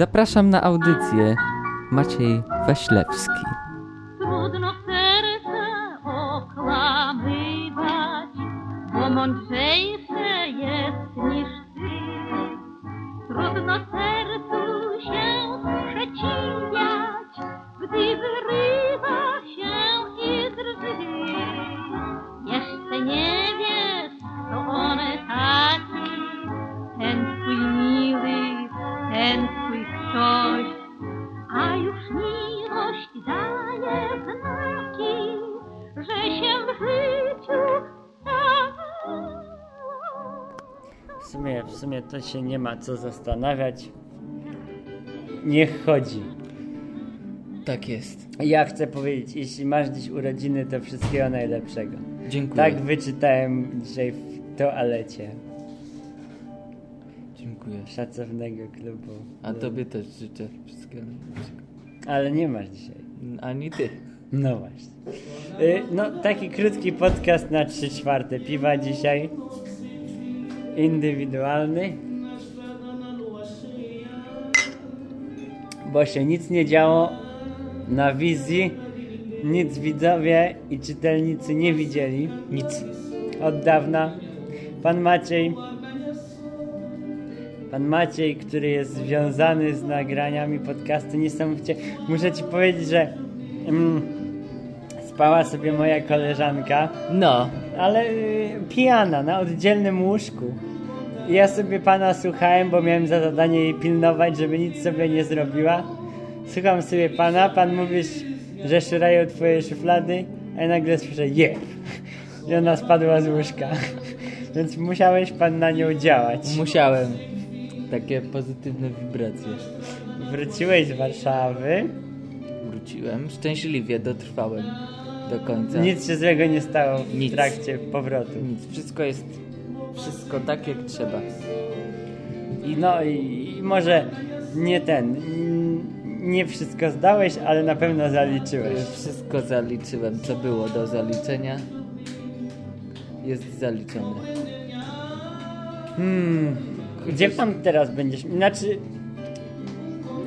Zapraszam na audycję. Maciej Waślewski. To się nie ma co zastanawiać. Niech chodzi. Tak jest. Ja chcę powiedzieć, jeśli masz dziś urodziny, to wszystkiego najlepszego. Dziękuję. Tak wyczytałem dzisiaj w toalecie Dziękuję. szacownego klubu. A tobie też życzę wszystkiego najlepszego. Ale nie masz dzisiaj. Ani ty. No właśnie. Y, No, taki krótki podcast na 3 czwarte piwa dzisiaj. Indywidualny. Bo się nic nie działo na wizji. Nic widzowie i czytelnicy nie widzieli. Nic. Od dawna. Pan Maciej. Pan Maciej, który jest związany z nagraniami podcastu niesamowicie. Muszę ci powiedzieć, że mm, spała sobie moja koleżanka, No. ale y, pijana na oddzielnym łóżku. I ja sobie pana słuchałem, bo miałem za zadanie jej pilnować, żeby nic sobie nie zrobiła. Słucham sobie pana, pan mówisz, że szurają twoje szuflady, a ja nagle słyszę jeb. I ona spadła z łóżka. Więc musiałeś pan na nią działać. Musiałem. Takie pozytywne wibracje. Wróciłeś z Warszawy. Wróciłem. Szczęśliwie dotrwałem do końca. Nic się złego nie stało w Nic. trakcie powrotu. Nic. Wszystko jest... Wszystko tak jak trzeba. I no i, i może nie ten, nie wszystko zdałeś, ale na pewno zaliczyłeś. Wszystko zaliczyłem, co było do zaliczenia. Jest zaliczone. Hmm, gdzie pan teraz będziesz? Znaczy,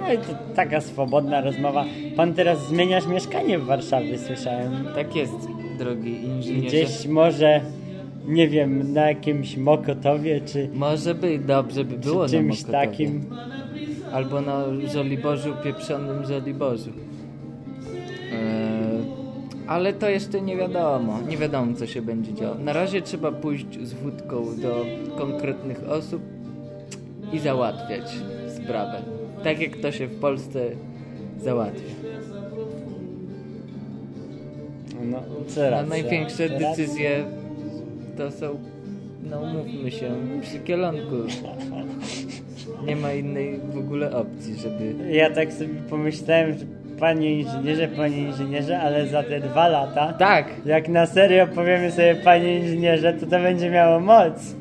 no i to taka swobodna rozmowa. Pan teraz zmieniasz mieszkanie w Warszawie, słyszałem. Tak jest, drogi inżynierze. Gdzieś może, nie wiem, na jakimś Mokotowie, czy, Może by dobrze by było czy na czymś Mokotowie. takim. Albo na Żoliborzu, pieprzonym Żoliborzu. Eee, ale to jeszcze nie wiadomo. Nie wiadomo, co się będzie działo. Na razie trzeba pójść z wódką do konkretnych osób i załatwiać sprawę. Tak jak to się w Polsce załatwia. No, co A największe decyzje to są, no umówmy się, przy kielonku. Nie ma innej w ogóle opcji, żeby... Ja tak sobie pomyślałem, że panie inżynierze, panie inżynierze, ale za te dwa lata, Tak! jak na serio powiemy sobie panie inżynierze, to to będzie miało moc.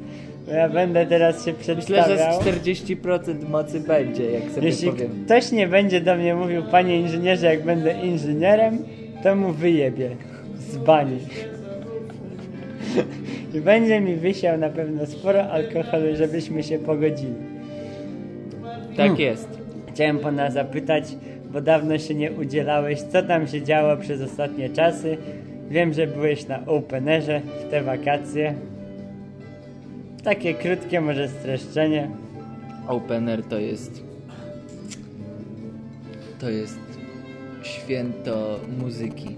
Bo ja będę teraz się Myślę, przedstawiał. że z 40% mocy będzie, jak sobie Jeśli powiem. ktoś nie będzie do mnie mówił panie inżynierze, jak będę inżynierem, to mu wyjebie z bani. I będzie mi wysiał na pewno sporo alkoholu, żebyśmy się pogodzili. Tak jest. Chciałem pana zapytać, bo dawno się nie udzielałeś, co tam się działo przez ostatnie czasy. Wiem, że byłeś na openerze w te wakacje. Takie krótkie może streszczenie. Opener to jest... To jest święto muzyki.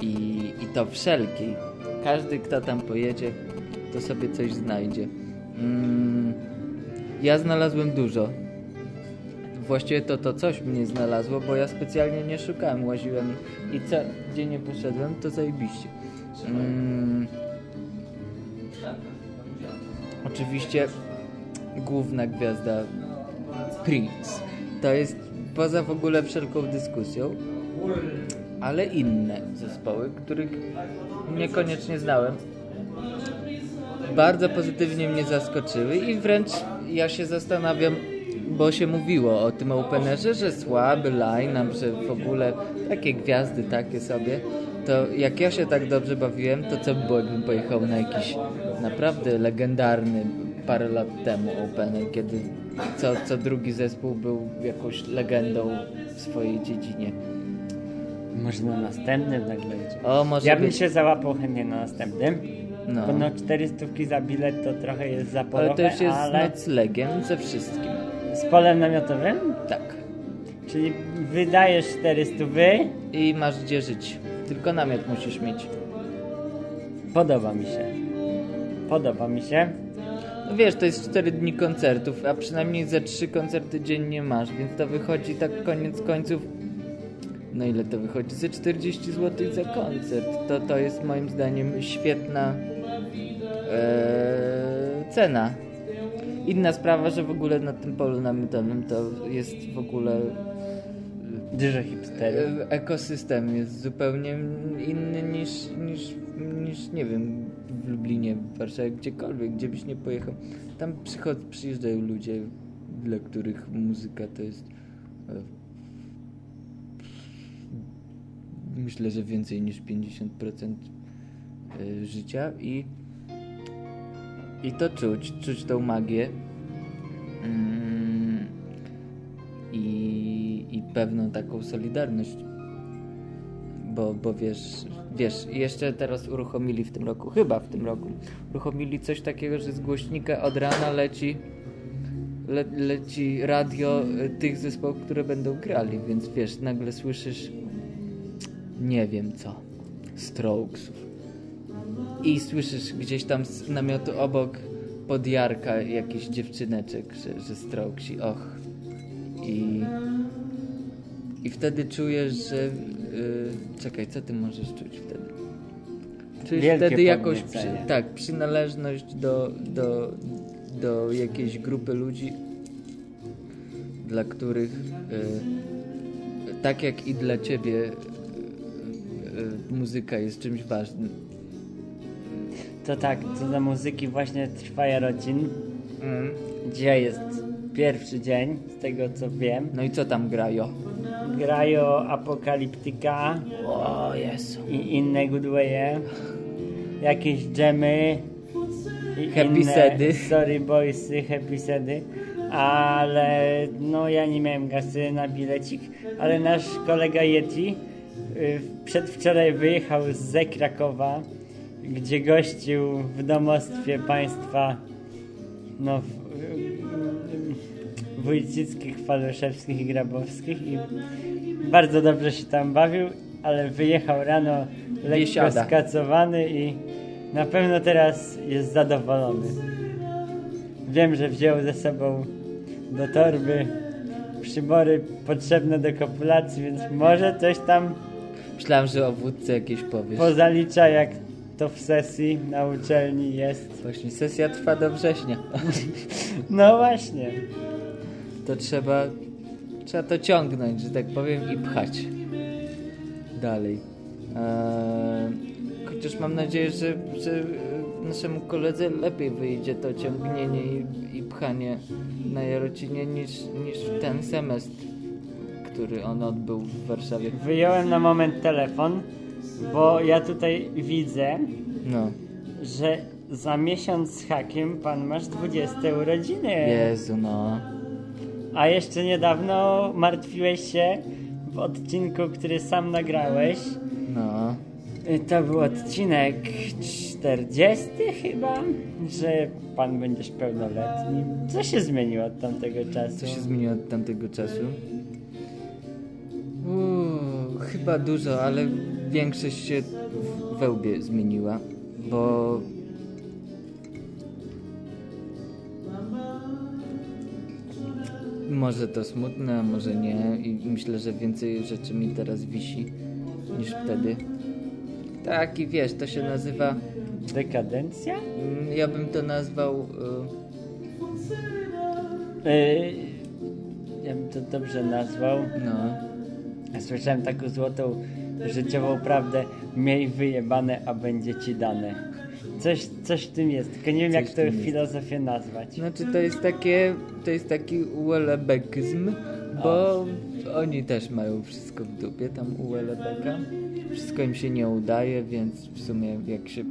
I, I to wszelkiej. Każdy, kto tam pojedzie, to sobie coś znajdzie. Mm, ja znalazłem dużo. Właściwie to to coś mnie znalazło, bo ja specjalnie nie szukałem, łaziłem i co, gdzie nie poszedłem, to zajebiście. Mm, oczywiście główna gwiazda Prince. To jest poza w ogóle wszelką dyskusją, ale inne zespoły, których niekoniecznie znałem, bardzo pozytywnie mnie zaskoczyły i wręcz ja się zastanawiam, bo się mówiło o tym openerze, że słaby line-up, że w ogóle takie gwiazdy takie sobie, to jak ja się tak dobrze bawiłem, to co by było, jakbym pojechał na jakiś naprawdę legendarny parę lat temu Opener, kiedy co, co drugi zespół był jakąś legendą w swojej dziedzinie. Może na następnym nagle będzie. O, może Ja bym być. się załapał chętnie na następnym. No. Bo no 400 za bilet to trochę jest za Ale to już jest ale noclegiem ze wszystkim. z polem namiotowym? Tak. Czyli wydajesz 400 wy, I masz gdzie żyć. Tylko namiot musisz mieć. podoba mi się. Podoba mi się. No wiesz, to jest 4 dni koncertów, a przynajmniej ze 3 koncerty dziennie masz, więc to wychodzi tak koniec końców. No ile to wychodzi? Ze 40 zł za koncert. To, to jest moim zdaniem świetna e, cena. Inna sprawa, że w ogóle na tym polu namiotowym to jest w ogóle Dużo hipsterów. e, ekosystem jest zupełnie inny niż, niż, niż nie wiem, w Lublinie, w Warszawie, gdziekolwiek, gdzie byś nie pojechał. Tam przychod, przyjeżdżają ludzie, dla których muzyka to jest e, myślę, że więcej niż 50% e, życia i i to czuć, czuć tą magię mm, pewną taką solidarność bo, bo wiesz, wiesz, jeszcze teraz uruchomili w tym roku, chyba w tym roku, uruchomili coś takiego, że z głośnika od rana leci le, leci radio y, tych zespołów, które będą grali, więc wiesz, nagle słyszysz nie wiem co, Strokesów i słyszysz gdzieś tam z namiotu obok pod Jarka jakiś dziewczyneczek, że, że Strokesi, och. I i wtedy czujesz, że. Yy, czekaj, co ty możesz czuć wtedy? Czujesz Wielkie wtedy jakąś przy, tak, przynależność do, do, do jakiejś grupy ludzi, dla których yy, tak jak i dla ciebie yy, muzyka jest czymś ważnym. To tak, co do muzyki właśnie trwa Jarocin. Mm. Dzisiaj jest pierwszy dzień, z tego co wiem. No i co tam grają? Grają Apokaliptyka O Jezu. i inne goodwaye. Jakieś dżemy. I Happy inne sedy. Sorry boysy, happy sedy. Ale no ja nie miałem kasy na bilecik, ale nasz kolega Yeti y, przedwczoraj wyjechał z Krakowa, gdzie gościł w domostwie państwa no, wójcickich, faluszewskich i grabowskich i bardzo dobrze się tam bawił, ale wyjechał rano lekko skacowany i na pewno teraz jest zadowolony. Wiem, że wziął ze sobą do torby przybory potrzebne do kopulacji, więc może coś tam Myślałem, że o wódce jakieś powiesz. pozalicza, jak to w sesji na uczelni jest. Właśnie sesja trwa do września. No właśnie. To trzeba, trzeba to ciągnąć, że tak powiem, i pchać dalej. Eee, chociaż mam nadzieję, że, że e, naszemu koledze lepiej wyjdzie to ciągnienie i, i pchanie na Jarocinie niż, niż ten semestr, który on odbył w Warszawie. Wyjąłem na moment telefon, bo ja tutaj widzę, No, że za miesiąc z hakiem pan masz 20 urodziny. Jezu, no. A jeszcze niedawno martwiłeś się w odcinku, który sam nagrałeś. No, Y, To był odcinek 40 chyba, że pan będziesz pełnoletni. Co się zmieniło od tamtego czasu? co się zmieniło od tamtego czasu? Uuu, chyba dużo, ale większość się w- we łbie zmieniła, bo może to smutne, a może nie i myślę, że więcej rzeczy mi teraz wisi niż wtedy. Tak i wiesz, to się nazywa, Dekadencja? mm, ja bym to nazwał y, Y, ja bym to dobrze nazwał. no, Słyszałem taką złotą życiową prawdę. Miej wyjebane, a będzie ci dane. Coś, coś w tym jest, tylko nie wiem Coś jak to tym jest. filozofię nazwać. Znaczy to jest takie, to jest taki uelebekizm, bo oni też mają wszystko w dupie, tam uelebeka. Wszystko im się nie udaje, więc w sumie jak się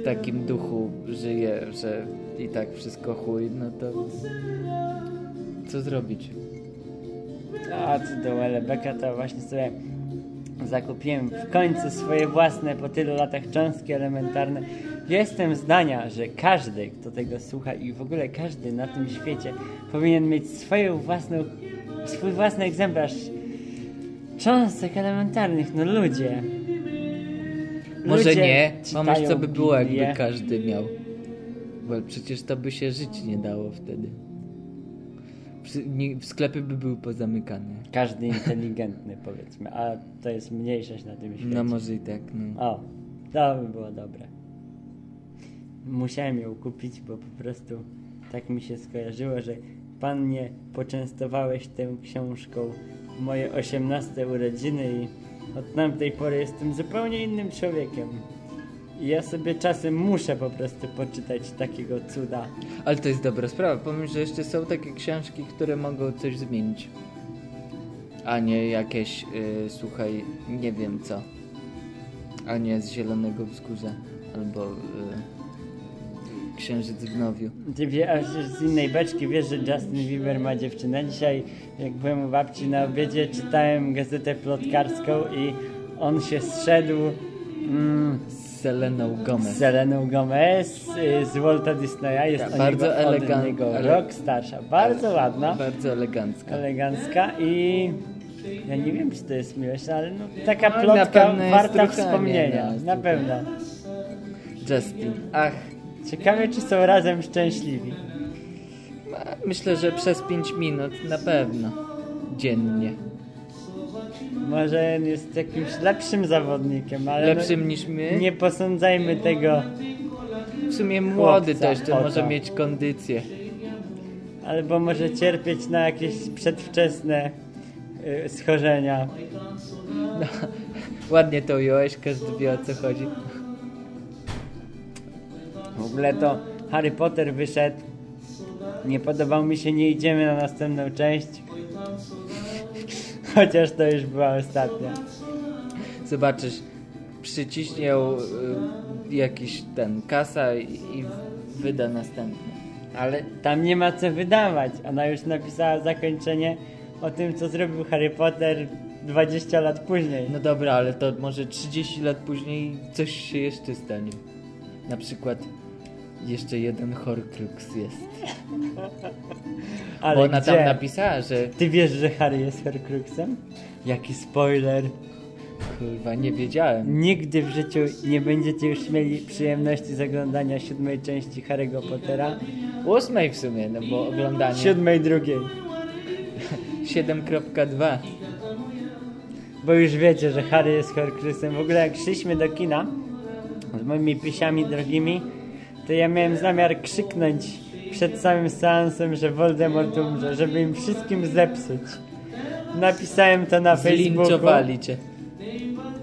w takim duchu żyje, że i tak wszystko chuj, no to co zrobić? A co do Welebeka, to właśnie sobie zakupiłem w końcu swoje własne po tylu latach cząstki elementarne. Jestem zdania, że każdy, kto tego słucha i w ogóle każdy na tym świecie powinien mieć swoją własną, swój własny egzemplarz cząstek elementarnych. No ludzie. Może Ludzie nie, pomyśl co by było, jakby Biblię. każdy miał. Bo przecież to by się żyć nie dało wtedy. Nie- Sklepy by były pozamykane. Każdy inteligentny powiedzmy, a to jest mniejszość na tym świecie. No może i tak, no. O, to by było dobre. Musiałem ją kupić, bo po prostu tak mi się skojarzyło, że pan mnie poczęstowałeś tą książką w moje 18 urodziny i od tamtej pory jestem zupełnie innym człowiekiem. I ja sobie czasem muszę po prostu poczytać takiego cuda. Ale to jest dobra sprawa. Pomyśl, że jeszcze są takie książki, które mogą coś zmienić. A nie jakieś, y, słuchaj, nie wiem co. A nie z Zielonego Wzgórza. Albo y, Księżyc w Nowiu. Ty wie, a z innej beczki wiesz, że Justin Bieber ma dziewczynę. Dzisiaj, jak byłem u babci na obiedzie, czytałem gazetę plotkarską i on się zszedł mm, Z Seleną Gomez. Seleną Gomez y, z Walta Disneya. Jest o bardzo niego, elegan- od niego ale- rok starsza. Bardzo ładna, Bardzo elegancka. elegancka i ja nie wiem, czy to jest miłość, ale no, taka No, na plotka warta wspomnienia. no, na pewno. Justin. Ach, Ciekawe, czy są razem szczęśliwi. myślę, że przez 5 minut na pewno. Dziennie. Może on jest jakimś lepszym zawodnikiem, ale Lepszym no, niż my? nie posądzajmy tego, W sumie młody Chłopca, też, to może mieć kondycję. albo może cierpieć na jakieś przedwczesne y, schorzenia. Ładnie to ująłeś, każdy wie o co chodzi. W ogóle to Harry Potter wyszedł. Nie podobał mi się, nie idziemy na następną część. Chociaż to już była ostatnia. Zobaczysz, przyciśnie y, jakiś ten kasa i, i wyda następny. Ale tam nie ma co wydawać. Ona już napisała zakończenie o tym, co zrobił Harry Potter 20 lat później. No dobra, ale to może 30 lat później coś się jeszcze stanie. Na przykład jeszcze jeden Horcrux jest. Ale Bo ona gdzie? tam napisała, że Ty wiesz, że Harry jest Horcruxem? Jaki spoiler. kurwa nie wiedziałem. Nigdy w życiu nie będziecie już mieli przyjemności z oglądania siódmej części Harry'ego Pottera. Ósmej w sumie, no bo oglądanie Siódmej drugiej. 7.2 Bo już wiecie, że Harry jest Horcruxem. W ogóle jak szliśmy do kina z moimi pisiami drogimi, to ja miałem zamiar krzyknąć przed samym seansem, że Voldemort umrze, żeby im wszystkim zepsuć. Napisałem to na Facebooku cię.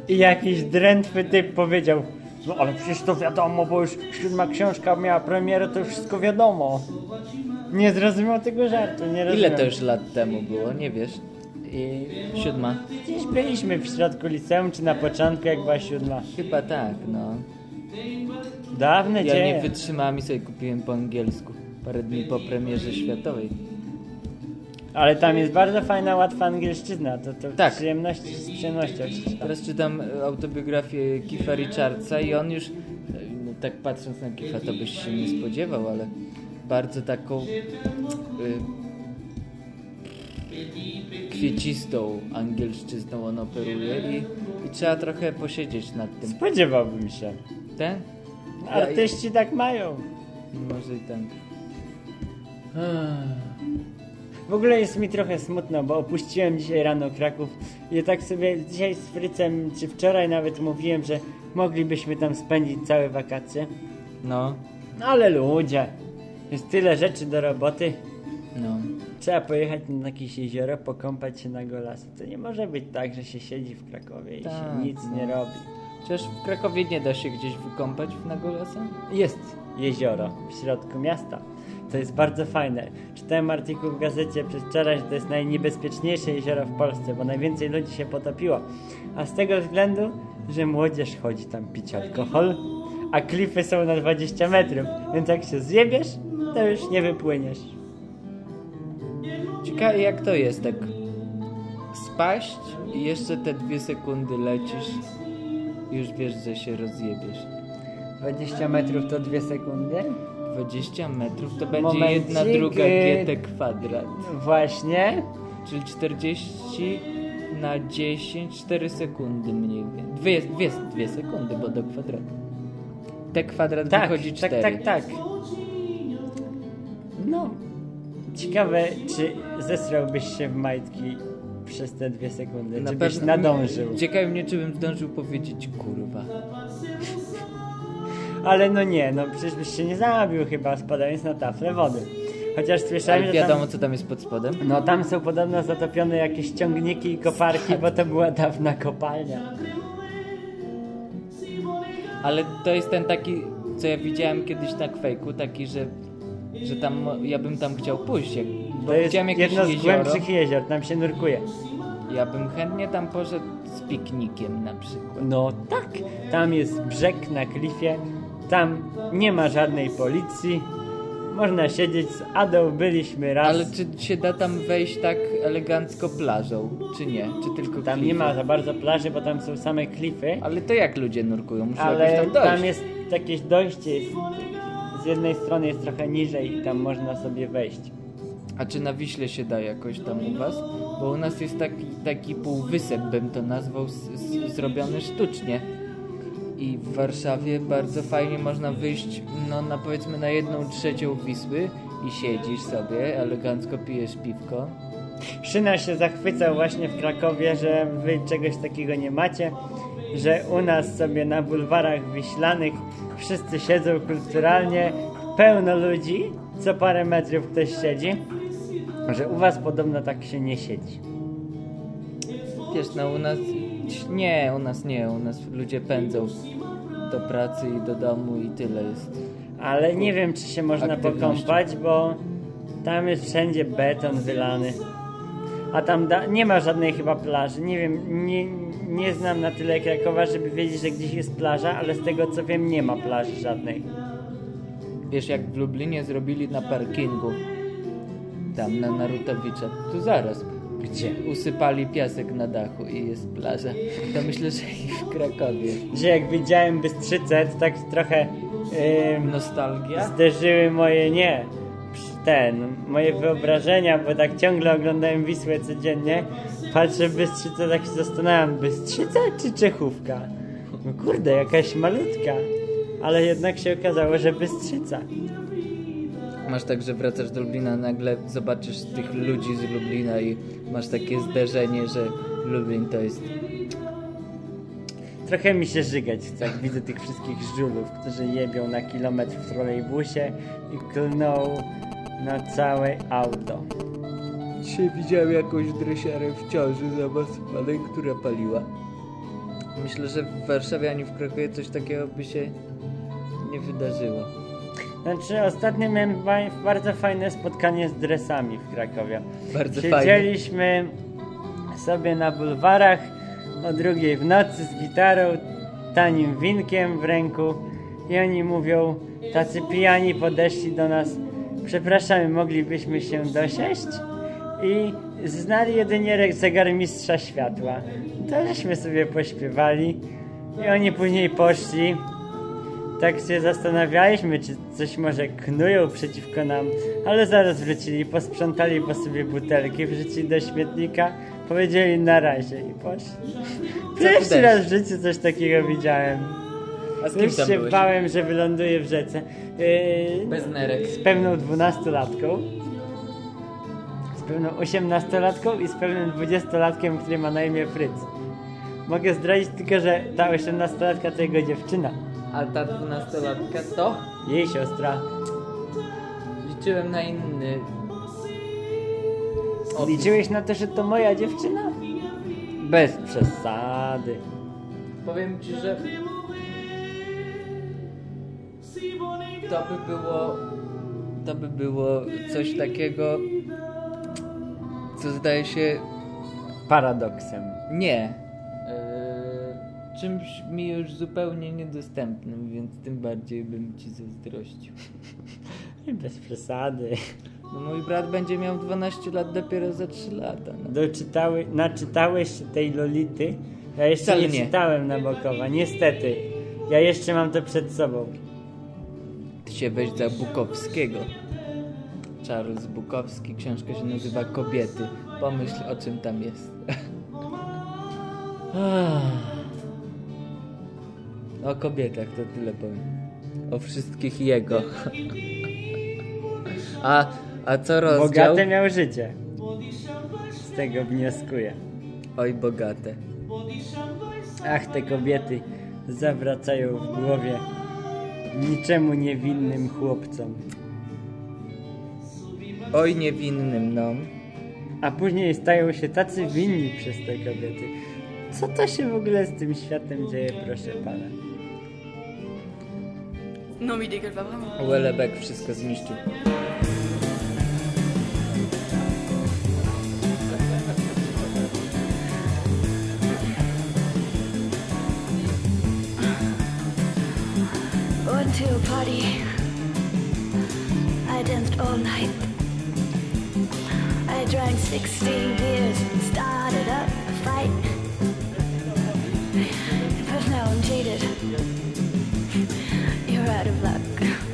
i jakiś drętwy typ powiedział no ale przecież to wiadomo, bo już siódma książka miała premierę, to już wszystko wiadomo. Nie zrozumiał tego żartu, nie Ile to już lat temu było, nie wiesz? I Siódma. gdzieś byliśmy w środku liceum, czy na początku, jak była siódma. Chyba tak, no. Dawne Ja dzieje. nie wytrzymałem i sobie kupiłem po angielsku. Parę dni po premierze światowej. Ale tam jest bardzo fajna, łatwa angielszczyzna. To, to Tak. z przyjemności, z przyjemnością. Teraz czytam e, autobiografię Keitha Richardsa i on już, e, no, tak patrząc na Keitha, to byś się nie spodziewał, ale bardzo taką y, kwiecistą angielszczyzną on operuje i, i trzeba trochę posiedzieć nad tym. Spodziewałbym się. Ten? Artyści tak mają. Może i tak. W ogóle jest mi trochę smutno, bo opuściłem dzisiaj rano Kraków i tak sobie dzisiaj z Frycem, czy wczoraj nawet mówiłem, że moglibyśmy tam spędzić całe wakacje. No, No ale ludzie, jest tyle rzeczy do roboty. no. Trzeba pojechać na jakieś jezioro, pokąpać się na golasu. To nie może być tak, że się siedzi w Krakowie i Tak, się nic nie no. robi. Chociaż w Krakowie nie da się gdzieś wykąpać na golasa? Jest jezioro w środku miasta. To jest bardzo fajne. Czytałem artykuł w gazecie przedwczoraj, że to jest najniebezpieczniejsze jezioro w Polsce, bo najwięcej ludzi się potopiło. A z tego względu, że młodzież chodzi tam pić alkohol, a klify są na 20 metrów, więc jak się zjebiesz, to już nie wypłyniesz. Ciekawe jak to jest, tak spaść i jeszcze te dwie sekundy lecisz już wiesz, że się rozjebiesz. 20 metrów to 2 sekundy? 20 metrów to będzie Momencik, jedna druga gt kwadrat. Właśnie. Czyli 40 na 10, 4 sekundy mniej więcej. 2, 2, 2 sekundy, bo do kwadratu. T kwadrat Tak, wychodzi tak, 4. tak, tak. No. Ciekawe, czy zesrałbyś się w majtki przez te dwie sekundy, Na czy byś nadążył. Ciekawi mnie, czy bym zdążył powiedzieć kurwa. Ale no nie, no przecież byś się nie zabił chyba spadając na taflę wody. Chociaż słyszałem, Ale że wiadomo, tam, co tam jest pod spodem. no tam są podobno zatopione jakieś ciągniki i koparki, bo to była dawna kopalnia. Ale to jest ten taki, co ja widziałem kiedyś na kwejku, taki, że, że tam ja bym tam chciał pójść. Jak, To jest widziałem jakieś jedno z jezioro. głębszych jezior, tam się nurkuje. Ja bym chętnie tam poszedł z piknikiem na przykład. No tak, tam jest brzeg na klifie, tam nie ma żadnej policji, można siedzieć z Adą, byliśmy raz. Ale czy się da tam wejść tak elegancko plażą, czy nie? Czy tylko Tam klify? nie ma za bardzo plaży, bo tam są same klify, Ale to jak ludzie nurkują? Muszą jakoś ale tam dojść. tam jest jakieś dojście, jest, z jednej strony jest trochę niżej i tam można sobie wejść. A czy na Wiśle się da jakoś tam u was? Bo u nas jest taki, taki półwysep, bym to nazwał, z, z, zrobiony sztucznie. I w Warszawie bardzo fajnie można wyjść, no na powiedzmy na jedną trzecią Wisły i siedzisz sobie, elegancko pijesz piwko. Szyna się zachwycał właśnie w Krakowie, że wy czegoś takiego nie macie, że u nas sobie na bulwarach wiślanych wszyscy siedzą kulturalnie, pełno ludzi, co parę metrów ktoś siedzi, że u was podobno tak się nie siedzi. Wiesz, no u nas, nie, u nas nie, u nas ludzie pędzą do pracy i do domu i tyle jest. Ale nie wiem, czy się można pokąpać, bo tam jest wszędzie beton wylany. A tam da- nie ma żadnej chyba plaży. Nie wiem, nie, nie znam na tyle Krakowa, żeby wiedzieć, że gdzieś jest plaża, ale z tego co wiem, nie ma plaży żadnej. Wiesz, jak w Lublinie zrobili na parkingu, tam na Narutowicza, tu zaraz. Gdzie? Usypali piasek na dachu i jest plaża. To myślę, że i w Krakowie. Że jak widziałem Bystrzycę, to tak trochę ym, Nostalgia? zderzyły moje, nie, ten, moje wyobrażenia, bo tak ciągle oglądałem Wisłę codziennie. Patrzę w Bystrzycę, tak się zastanawiam, Bystrzyca czy Czechówka? No kurde, jakaś malutka. Ale jednak się okazało, że Bystrzyca. Masz tak, że wracasz do Lublina, nagle zobaczysz tych ludzi z Lublina i masz takie zderzenie, że Lublin to jest... Trochę mi się żygać chce, jak widzę tych wszystkich żulów, którzy jebią na kilometr w trolejbusie i klną na całe auto. Dzisiaj widziałem jakąś dresiarę w ciąży zamasowanej, która paliła. Myślę, że w Warszawie ani w Krakowie coś takiego by się nie wydarzyło. Znaczy, ostatnio miałem ba- bardzo fajne spotkanie z dresami w Krakowie. Bardzo fajnie. Siedzieliśmy sobie na bulwarach o drugiej w nocy z gitarą, tanim winkiem w ręku i oni mówią, tacy pijani podeszli do nas, przepraszamy, moglibyśmy się dosiąść? I znali jedynie zegarmistrza światła. To żeśmy sobie pośpiewali i oni później poszli tak się zastanawialiśmy, czy coś może knują przeciwko nam, ale zaraz wrócili, posprzątali po sobie butelki, wrzucili do śmietnika, powiedzieli na razie i poszli. Pierwszy raz w życiu coś takiego widziałem. A z kim Już tam się byłeś? bałem, że wyląduję w rzece. Yy, Bez nerek. z pewną dwunastolatką, z pewną osiemnastolatką i z pewnym dwudziestolatkiem, który ma na imię Fryc. Mogę zdradzić tylko, że ta osiemnastolatka to jego dziewczyna, A ta dwunastolatka to? jej siostra. Liczyłem na inny. opis. Liczyłeś na to, że to moja dziewczyna? Bez przesady. Powiem ci, że to by było to by było coś takiego co zdaje się Paradoksem. nie Eee, czymś mi już zupełnie niedostępnym, więc tym bardziej bym ci zazdrościł. Bez przesady. No mój brat będzie miał 12 lat dopiero za 3 lata. No. Doczytały, naczytałeś tej Lolity? Ja jeszcze nie, nie. czytałem Nabokowa, niestety. Ja jeszcze mam to przed sobą. Się weź za Bukowskiego. Charles Bukowski, książka się nazywa Kobiety. Pomyśl o czym tam jest. o kobietach to tyle powiem. O wszystkich jego. A, a co rozdział? Bogate miał życie. Z tego wnioskuję. Oj, bogate. Ach, te kobiety zawracają w głowie niczemu niewinnym chłopcom. Oj, niewinnym, no. A później stają się tacy winni przez te kobiety. Co to się w ogóle z tym światem dzieje, proszę pana? Dégueule pas vraiment. Welebek wszystko zniszczył. To a party. I danced all night. I drank 16 beers and started up a fight. But now I'm jaded. You're out of luck.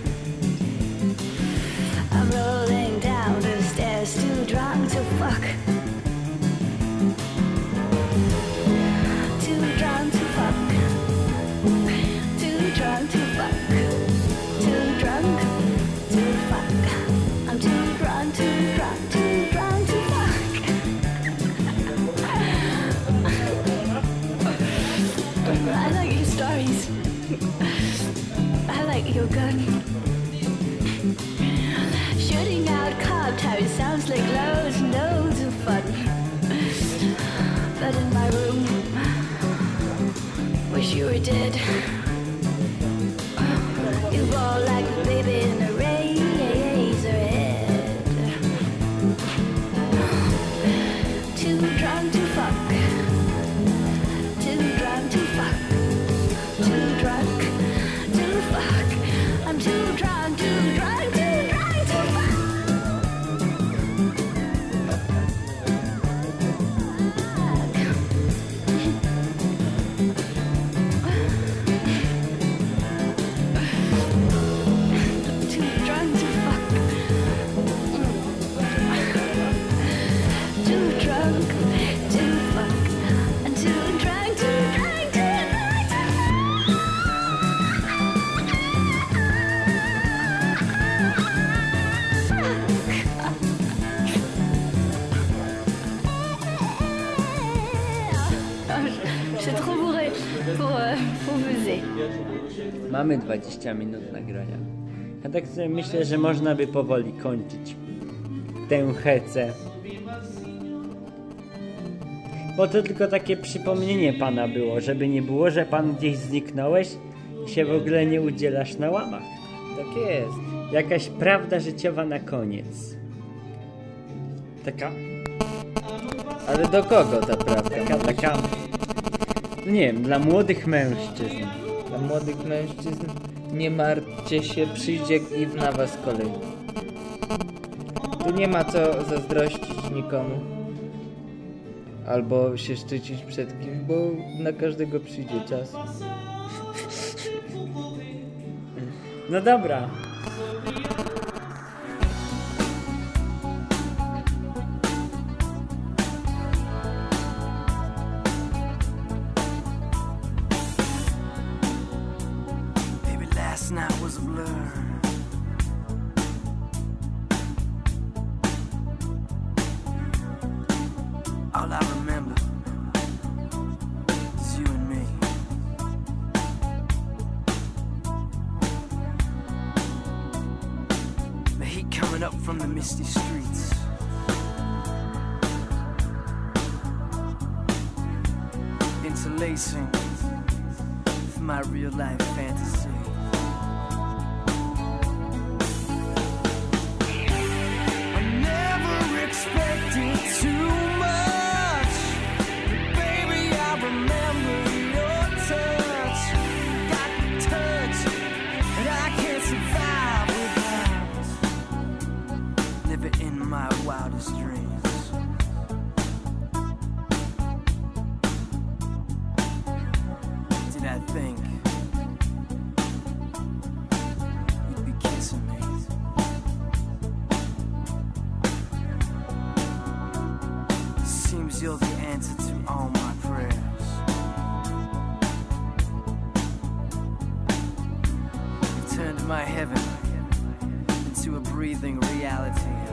I like your gun. Shooting out cob towers sounds like loads and loads of fun. But in my room, wish you were dead. Mamy 20 minut nagrania. Ja tak sobie myślę, że można by powoli kończyć tę hecę. Bo to tylko takie przypomnienie pana było, żeby nie było, że pan gdzieś zniknąłeś i się w ogóle nie udzielasz na łamach. Tak jest. Jakaś prawda życiowa na koniec. Taka, Ale do kogo ta prawda? taka, taka... Nie wiem, dla młodych mężczyzn. Dla młodych mężczyzn nie martwcie się, przyjdzie i na was kolej. Tu nie ma co zazdrościć nikomu. Albo się szczycić przed kim, bo na każdego przyjdzie czas. No dobra. Heat coming up from the misty streets. Interlacing with my real life fantasy. I never expected too you're the answer to all my prayers. You've turned my heaven into a breathing reality.